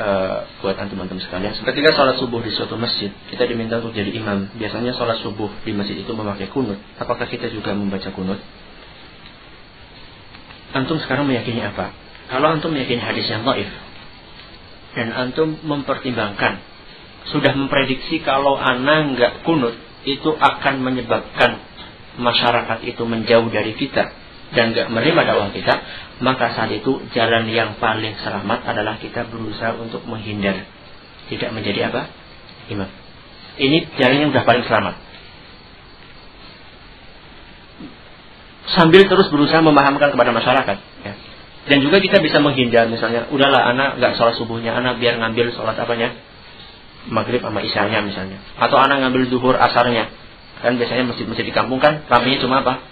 uh, buat antum-antum sekalian. Ketika sholat subuh di suatu masjid, kita diminta untuk jadi imam. Biasanya sholat subuh di masjid itu memakai kunut. Apakah kita juga membaca kunut? Antum sekarang meyakini apa? Kalau antum meyakini hadis yang taif dan antum mempertimbangkan sudah memprediksi kalau anak nggak kunut itu akan menyebabkan masyarakat itu menjauh dari kita dan nggak menerima dakwah kita, maka saat itu jalan yang paling selamat adalah kita berusaha untuk menghindar tidak menjadi apa imam. Ini jalan yang sudah paling selamat. Sambil terus berusaha memahamkan kepada masyarakat. Ya. Dan juga kita bisa menghindar misalnya, udahlah anak nggak sholat subuhnya, anak biar ngambil sholat apanya, maghrib sama isyanya misalnya. Atau anak ngambil zuhur asarnya. Kan biasanya masjid-masjid di kampung kan ramenya cuma apa?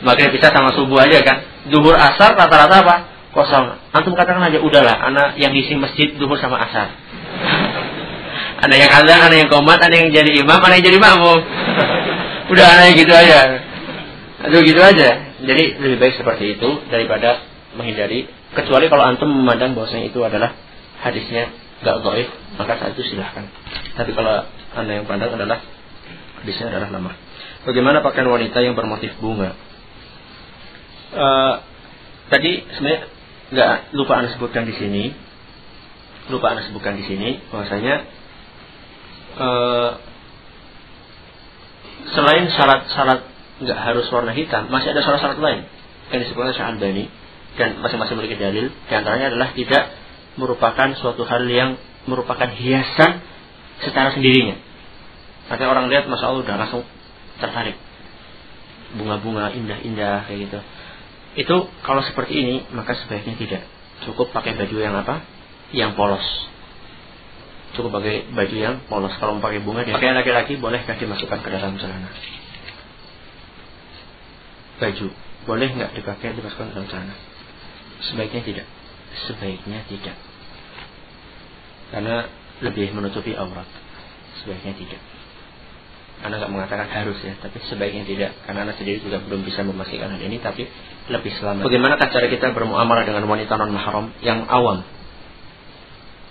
Maghrib bisa sama subuh aja kan. Duhur asar rata-rata apa? Kosong. Antum katakan aja udahlah anak yang isi masjid duhur sama asar. ada yang azan, ada yang komat, ada yang jadi imam, ada yang jadi makmum. Udah anak yang gitu aja. Aduh gitu aja. Jadi lebih baik seperti itu daripada menghindari kecuali kalau antum memandang bahwasanya itu adalah hadisnya gak doif maka saat itu silahkan tapi kalau anda yang pandang adalah hadisnya adalah lemah bagaimana pakaian wanita yang bermotif bunga uh, tadi sebenarnya nggak lupa anda sebutkan di sini lupa anda sebutkan di sini bahwasanya uh, selain syarat-syarat nggak harus warna hitam masih ada syarat-syarat lain yang disebutkan Syekh Albani dan masing-masing memiliki dalil di antaranya adalah tidak merupakan suatu hal yang merupakan hiasan secara sendirinya. Nanti orang lihat, masa Allah udah langsung tertarik. Bunga-bunga indah-indah kayak gitu. Itu kalau seperti ini maka sebaiknya tidak. Cukup pakai baju yang apa? Yang polos. Cukup pakai baju yang polos. Kalau mau pakai bunga, pakai laki-laki bolehkah dimasukkan ke dalam celana? Baju boleh nggak dipakai dimasukkan ke dalam celana? Sebaiknya tidak. Sebaiknya tidak. Karena lebih menutupi aurat. Sebaiknya tidak. Anda nggak mengatakan harus ya, tapi sebaiknya tidak. Karena Anda sendiri juga belum bisa memastikan hal ini, tapi lebih selamat. Bagaimana cara kita bermuamalah dengan wanita non mahram yang awam?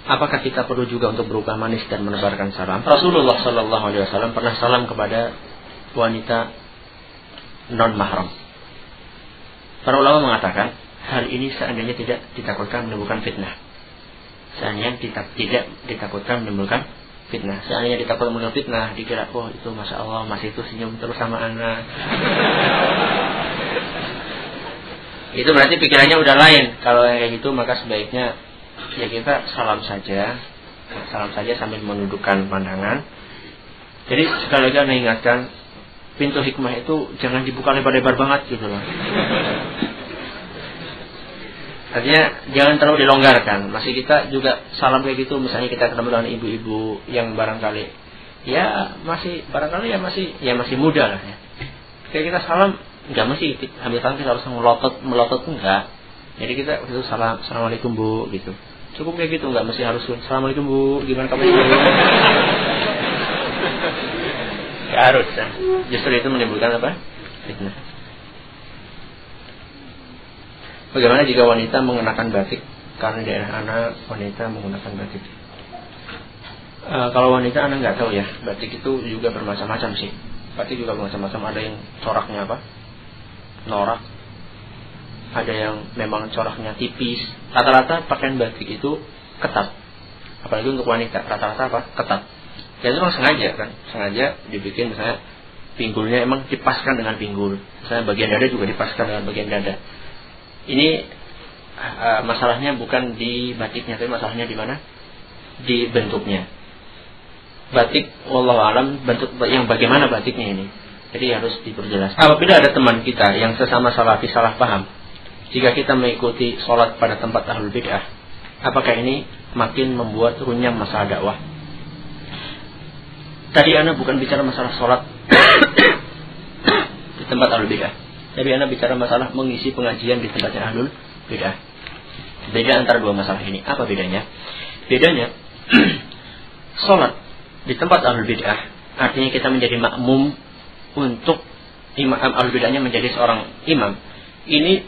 Apakah kita perlu juga untuk berubah manis dan menebarkan salam? Rasulullah Shallallahu Alaihi Wasallam pernah salam kepada wanita non mahram. Para ulama mengatakan hal ini seandainya tidak ditakutkan menimbulkan fitnah. Seandainya tidak ditakutkan menimbulkan fitnah. Seandainya ditakutkan menimbulkan fitnah, dikira, oh itu masya Allah masih itu senyum terus sama anak. itu berarti pikirannya udah lain. Kalau yang kayak gitu maka sebaiknya ya kita salam saja, salam saja sambil menundukkan pandangan. Jadi sekali lagi anda ingatkan pintu hikmah itu jangan dibuka lebar-lebar banget gitu loh. Artinya jangan terlalu dilonggarkan. Masih kita juga salam kayak gitu. Misalnya kita ketemu dengan ibu-ibu yang barangkali ya masih barangkali ya masih ya masih muda lah ya. Kayak kita salam nggak mesti ambil tangan kita harus melotot melotot enggak. Jadi kita itu salam assalamualaikum bu gitu. Cukup kayak gitu nggak mesti harus assalamualaikum bu gimana kamu Gak harus ya. Justru itu menimbulkan apa? Fitnah. Bagaimana jika wanita mengenakan batik? Karena daerah anak wanita menggunakan batik. E, kalau wanita anak nggak tahu ya, batik itu juga bermacam-macam sih. Batik juga bermacam-macam. Ada yang coraknya apa? Norak. Ada yang memang coraknya tipis. Rata-rata pakaian batik itu ketat. Apalagi untuk wanita, rata-rata apa? Ketat. Ya itu memang sengaja kan, sengaja dibikin misalnya pinggulnya emang dipaskan dengan pinggul. Misalnya bagian dada juga dipaskan dengan bagian dada ini uh, masalahnya bukan di batiknya, tapi masalahnya di mana? Di bentuknya. Batik, Allah alam, bentuk yang bagaimana batiknya ini? Jadi harus diperjelas. Apabila ada teman kita yang sesama salafi salah paham, jika kita mengikuti sholat pada tempat ahlul bid'ah, apakah ini makin membuat runyam masalah dakwah? Tadi Anda bukan bicara masalah sholat di tempat ahlul bid'ah. Tapi Anda bicara masalah mengisi pengajian di tempatnya ahlul beda. Beda antara dua masalah ini. Apa bedanya? Bedanya, sholat di tempat ahlul bid'ah artinya kita menjadi makmum untuk imam ahlul bid'ahnya menjadi seorang imam. Ini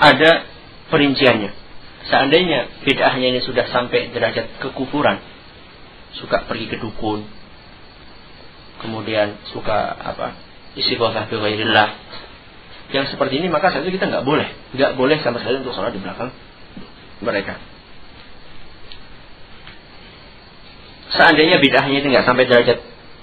ada perinciannya. seandainya bid'ahnya ini sudah sampai derajat kekufuran, suka pergi ke dukun, kemudian suka apa istighosah bi. Yang seperti ini maka saat itu kita nggak boleh, nggak boleh sama sekali untuk sholat di belakang mereka. Seandainya bid'ahnya itu nggak sampai derajat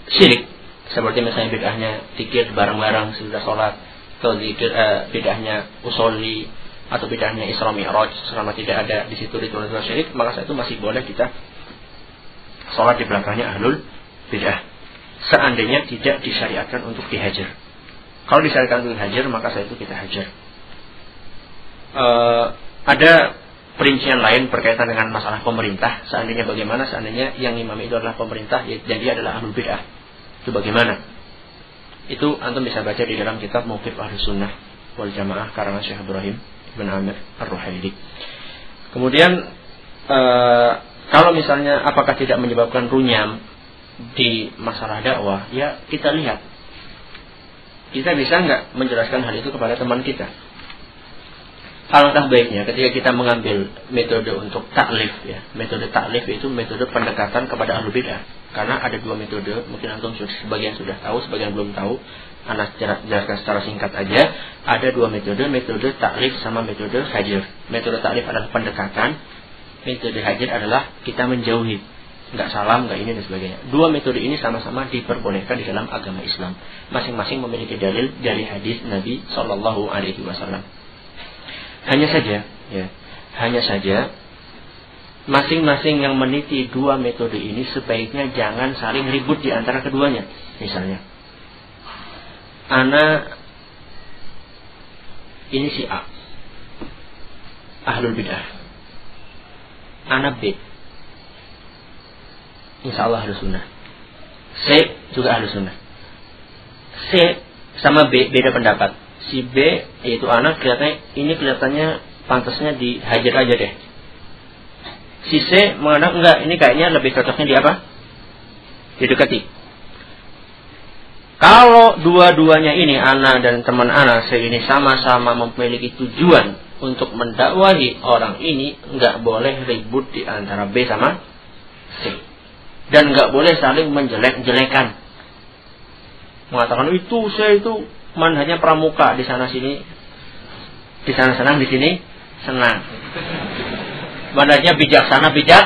syirik, seperti misalnya bid'ahnya tikir bareng-bareng sudah sholat, atau uh, bid'ahnya usolli, atau bid'ahnya Isra Mi'raj selama tidak ada di situ ritual ritual syirik maka saat itu masih boleh kita sholat di belakangnya ahlul bid'ah. Seandainya tidak disyariatkan untuk dihajar kalau disyariatkan untuk dihajar maka saat itu kita hajar. Uh, ada perincian lain berkaitan dengan masalah pemerintah. Seandainya bagaimana? Seandainya yang imam itu adalah pemerintah dan dia adalah ahlul bid'ah. Itu bagaimana? Itu antum bisa baca di dalam kitab Mufid Ahlus Sunnah wal Jamaah karangan Syekh Ibrahim bin Amir Ar-Ruhaili. Kemudian e, kalau misalnya apakah tidak menyebabkan runyam di masalah dakwah, ya kita lihat. Kita bisa nggak menjelaskan hal itu kepada teman kita? Alangkah baiknya ketika kita mengambil metode untuk taklif ya. Metode taklif itu metode pendekatan kepada ahlu bidah. Karena ada dua metode, mungkin antum sebagian sudah tahu, sebagian belum tahu. Anak jelaskan secara singkat aja. Ada dua metode, metode taklif sama metode hajar. Metode taklif adalah pendekatan, metode hajar adalah kita menjauhi. Nggak salam, nggak ini dan sebagainya. Dua metode ini sama-sama diperbolehkan di dalam agama Islam. Masing-masing memiliki dalil dari hadis Nabi Shallallahu Alaihi Wasallam. Hanya saja, ya, hanya saja masing-masing yang meniti dua metode ini sebaiknya jangan saling ribut di antara keduanya. Misalnya, Ana ini si A. Ahlul bidah. Ana B. Insya Allah ahlus sunnah. C juga ahlus sunnah. C sama B beda pendapat. Si B yaitu anak kelihatannya ini kelihatannya pantasnya dihajar aja deh. Si C menganggap enggak ini kayaknya lebih cocoknya di apa? Didekati. Kalau dua-duanya ini anak dan teman anak saya ini sama-sama memiliki tujuan untuk mendakwahi orang ini, nggak boleh ribut di antara B sama C. Dan nggak boleh saling menjelek-jelekan. Mengatakan itu saya itu manhajnya pramuka di sana sini, di sana senang, di sini senang. Manhajnya bijaksana bijak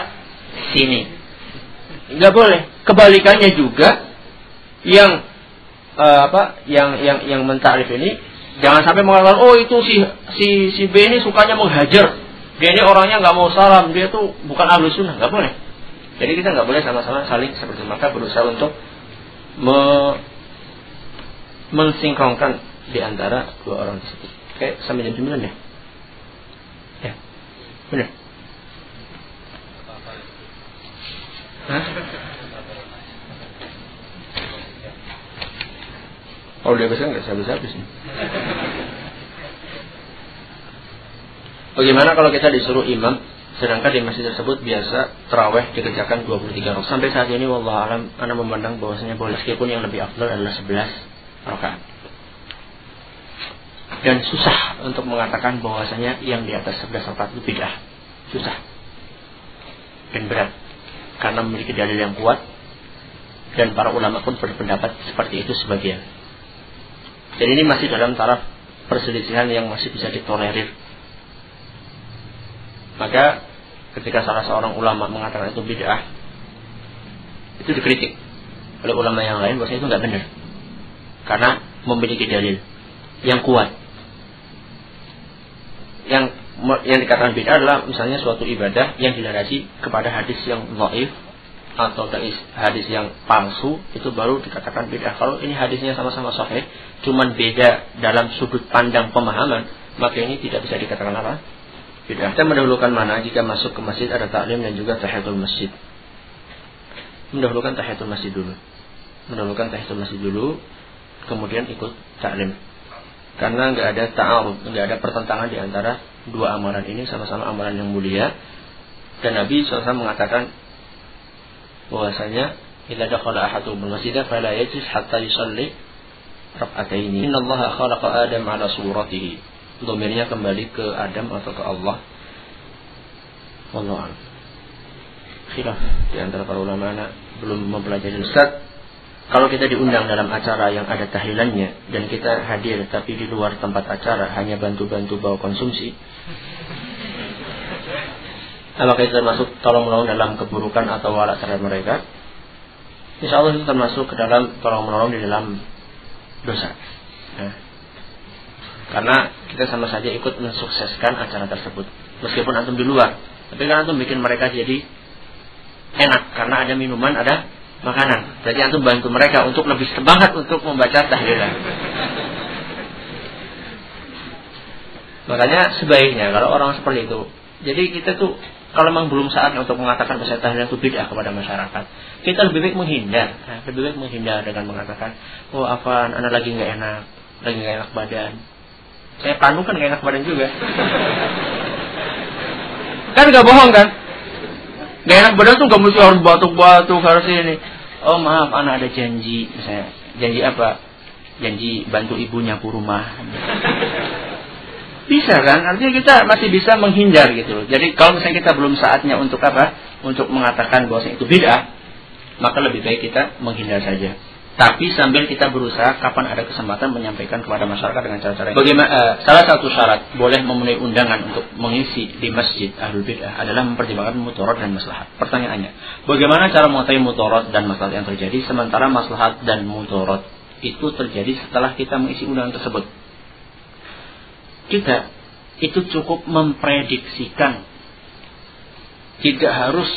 sini. Nggak boleh. Kebalikannya juga yang uh, apa yang yang yang mentakrif ini jangan sampai mengatakan oh itu si si si B ini sukanya menghajar dia ini orangnya nggak mau salam dia tuh bukan ahlu sunnah nggak boleh jadi kita nggak boleh sama-sama saling seperti maka berusaha untuk me mensinkronkan di antara dua orang tersebut. Oke sampai jam sembilan ya? Ya. Benar. Hah? Kalau dia besar nggak habis-habis nih. Bagaimana kalau kita disuruh imam sedangkan di masjid tersebut biasa terawih dikerjakan 23 rakaat. Sampai saat ini wallah alam ana memandang bahwasanya boleh meskipun yang lebih afdal adalah 11 rakaat. Dan susah untuk mengatakan bahwasanya yang di atas 11 rakaat itu bid'ah. Susah. Dan berat karena memiliki dalil yang kuat dan para ulama pun berpendapat seperti itu sebagian. Dan ini masih dalam taraf perselisihan yang masih bisa ditolerir. Maka ketika salah seorang ulama mengatakan itu bid'ah, itu dikritik oleh ulama yang lain bahwasanya itu nggak benar. Karena memiliki dalil yang kuat. Yang yang dikatakan bid'ah adalah misalnya suatu ibadah yang dilandasi kepada hadis yang dhaif atau hadis yang palsu itu baru dikatakan beda. Kalau ini hadisnya sama-sama sahih, cuman beda dalam sudut pandang pemahaman, maka ini tidak bisa dikatakan apa? Kita mendahulukan mana jika masuk ke masjid ada taklim dan juga tahiyatul masjid. Mendahulukan tahiyatul masjid dulu. Mendahulukan tahiyatul masjid dulu, kemudian ikut taklim. Karena nggak ada ta'arud, nggak ada pertentangan di antara dua amalan ini sama-sama amalan yang mulia. Dan Nabi SAW mengatakan bahwasanya ila dakhala ahaduhum al-masjid fala yajlis hatta yusalli rak'ataini. Innallaha khalaqa Adam ala suratihi. Domirnya kembali ke Adam atau ke Allah. Wallahu Khilaf di antara para ulama anak belum mempelajari Ustaz kalau kita diundang dalam acara yang ada tahlilannya dan kita hadir tapi di luar tempat acara hanya bantu-bantu bawa konsumsi apakah itu termasuk tolong menolong dalam keburukan atau walak terhadap mereka Insya Allah itu termasuk ke dalam tolong menolong di dalam dosa ya. karena kita sama saja ikut mensukseskan acara tersebut meskipun antum di luar tapi kan antum bikin mereka jadi enak karena ada minuman ada makanan. Jadi antum bantu mereka untuk lebih semangat untuk membaca tahlilan. Makanya sebaiknya kalau orang seperti itu, jadi kita tuh kalau memang belum saatnya untuk mengatakan bahasa tahlilan itu bid'ah kepada masyarakat, kita lebih baik menghindar, nah, lebih baik menghindar dengan mengatakan, oh apa, anak lagi nggak enak, lagi nggak enak badan. Saya panu kan nggak enak badan juga. kan nggak bohong kan? Gak enak badan tuh gak mesti harus batuk-batuk harus ini. Oh maaf, anak ada janji, misalnya janji apa? Janji bantu ibu nyapu rumah. Bisa kan? Artinya kita masih bisa menghindar gitu. Jadi kalau misalnya kita belum saatnya untuk apa? Untuk mengatakan bahwa itu beda, maka lebih baik kita menghindar saja. Tapi sambil kita berusaha kapan ada kesempatan menyampaikan kepada masyarakat dengan cara-cara Bagaimana uh, salah satu syarat boleh memenuhi undangan untuk mengisi di masjid ahlul bidah adalah mempertimbangkan mutorot dan maslahat. Pertanyaannya, bagaimana cara mengetahui mutorot dan maslahat yang terjadi sementara maslahat dan mutorot itu terjadi setelah kita mengisi undangan tersebut? Kita itu cukup memprediksikan tidak harus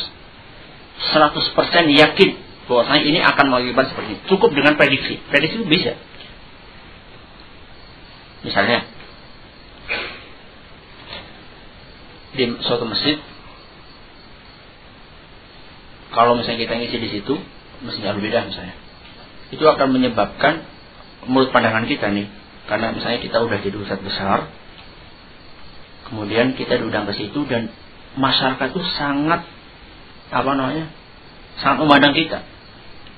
100% yakin bahwasanya ini akan mengakibatkan seperti ini. Cukup dengan prediksi. Prediksi itu bisa. Misalnya di suatu masjid kalau misalnya kita ngisi di situ mestinya berbeda misalnya itu akan menyebabkan menurut pandangan kita nih karena misalnya kita udah jadi ustadz besar kemudian kita diundang ke situ dan masyarakat itu sangat apa namanya sangat memandang kita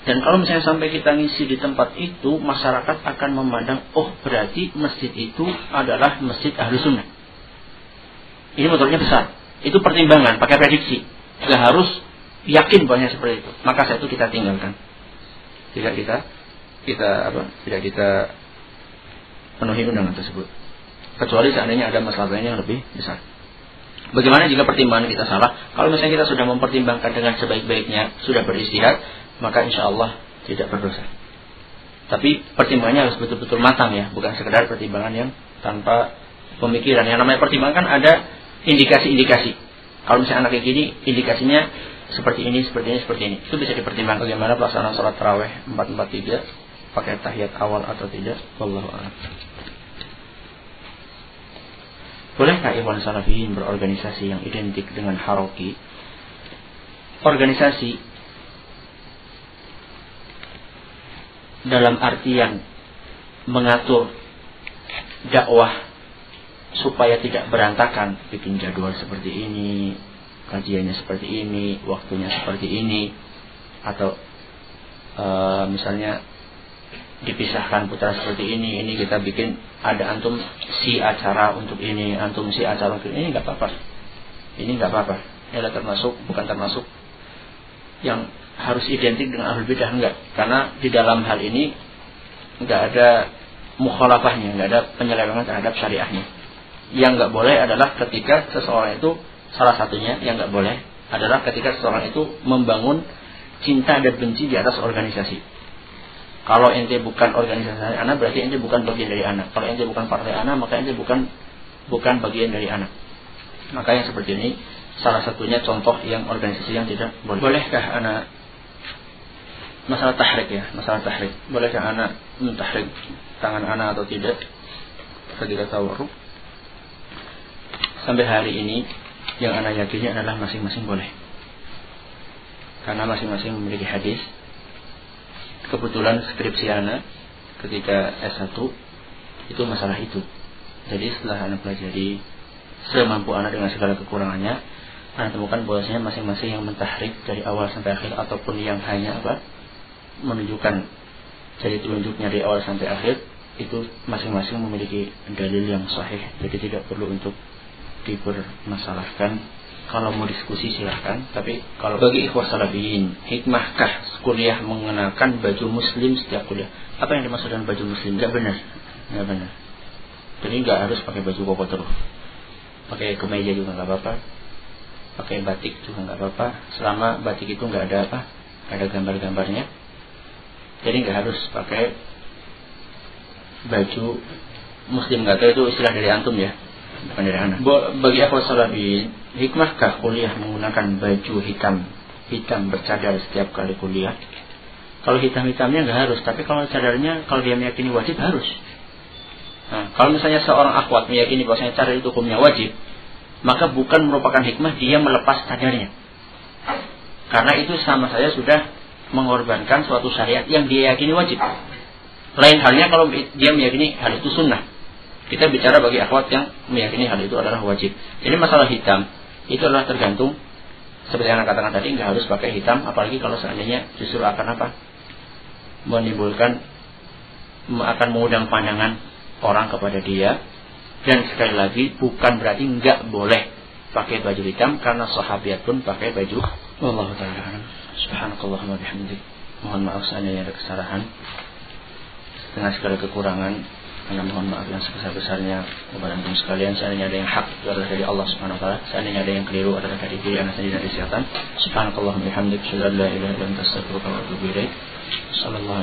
dan kalau misalnya sampai kita ngisi di tempat itu, masyarakat akan memandang, oh berarti masjid itu adalah masjid ahli sunnah. Ini motornya besar. Itu pertimbangan, pakai prediksi. Tidak harus yakin banyak seperti itu. Maka saat itu kita tinggalkan. Tidak kita, kita apa? Tidak kita penuhi undangan tersebut. Kecuali seandainya ada masalah lain yang lebih besar. Bagaimana jika pertimbangan kita salah? Kalau misalnya kita sudah mempertimbangkan dengan sebaik-baiknya, sudah beristihad, maka insya Allah tidak berdosa. Tapi pertimbangannya harus betul-betul matang ya, bukan sekedar pertimbangan yang tanpa pemikiran. Yang namanya pertimbangan kan ada indikasi-indikasi. Kalau misalnya anak kayak gini, indikasinya seperti ini, seperti ini, seperti ini. Itu bisa dipertimbangkan bagaimana pelaksanaan sholat taraweh 443 pakai tahiyat awal atau tidak. Wallahu a'lam. Bolehkah Ikhwan Salafiyin berorganisasi yang identik dengan haroki? Organisasi dalam artian mengatur dakwah supaya tidak berantakan. Bikin jadwal seperti ini kajiannya seperti ini waktunya seperti ini atau e, misalnya dipisahkan putra seperti ini ini kita bikin ada antum si acara untuk ini antum si acara untuk ini nggak apa-apa. Ini nggak apa-apa. Ini termasuk bukan termasuk yang harus identik dengan ahlul bidah enggak. Karena di dalam hal ini enggak ada mukhalafahnya enggak ada penyelewengan terhadap syariahnya. Yang enggak boleh adalah ketika seseorang itu salah satunya yang enggak boleh adalah ketika seseorang itu membangun cinta dan benci di atas organisasi. Kalau ente bukan organisasi anak berarti ente bukan bagian dari anak. Kalau ente bukan partai anak maka ente bukan bukan bagian dari anak. Maka yang seperti ini salah satunya contoh yang organisasi yang tidak boleh. Bolehkah anak masalah tahrik ya, masalah tahrik. Bolehkah anak mentahrik tangan anak atau tidak ketika tawarruk? Sampai hari ini yang anak yakini adalah masing-masing boleh. Karena masing-masing memiliki hadis. Kebetulan skripsi anak ketika S1 itu masalah itu. Jadi setelah anak pelajari semampu anak dengan segala kekurangannya, anak temukan bahwasanya masing-masing yang mentahrik dari awal sampai akhir ataupun yang hanya apa menunjukkan jadi telunjuknya dari awal sampai akhir itu masing-masing memiliki dalil yang sahih. Jadi tidak perlu untuk dipermasalahkan. Kalau mau diskusi silahkan tapi kalau bagi ikhwah salafiyin hikmahkah kuliah mengenakan baju muslim setiap kuliah? Apa yang dimaksud dengan baju muslim? Gak benar. Gak benar. Jadi nggak harus pakai baju koko terus. Pakai kemeja juga nggak apa-apa. Pakai batik juga nggak apa-apa. Selama batik itu nggak ada apa ada gambar-gambarnya jadi nggak harus pakai baju muslim. Nggak tahu itu istilah dari antum ya. Bukan dari anak. Bagi aku salafi hikmahkah kuliah menggunakan baju hitam? Hitam bercadar setiap kali kuliah. Kalau hitam-hitamnya nggak harus tapi kalau cadarnya kalau dia meyakini wajib harus. Nah, kalau misalnya seorang akhwat meyakini bahwasanya cadar itu hukumnya wajib, maka bukan merupakan hikmah dia melepas cadarnya. Karena itu sama saya sudah mengorbankan suatu syariat yang dia yakini wajib. Lain halnya kalau dia meyakini hal itu sunnah. Kita bicara bagi akhwat yang meyakini hal itu adalah wajib. Jadi masalah hitam itu adalah tergantung seperti yang katakan tadi nggak harus pakai hitam apalagi kalau seandainya justru akan apa menimbulkan akan mengundang pandangan orang kepada dia dan sekali lagi bukan berarti nggak boleh pakai baju hitam karena sahabat pun pakai baju Allah taala. Subhanakallahumma bihamdik. Mohon maaf seandainya ada kesalahan. Dengan segala kekurangan. Karena mohon maaf yang sebesar-besarnya. Kepada antum sekalian seandainya ada yang hak itu adalah dari Allah Subhanahu wa taala. Seandainya ada yang keliru adalah dari diri anak sendiri dari kesehatan subhanakallahumma bihamdik. An la ilaha illa anta astaghfiruka wa atubu ilaik. Sallallahu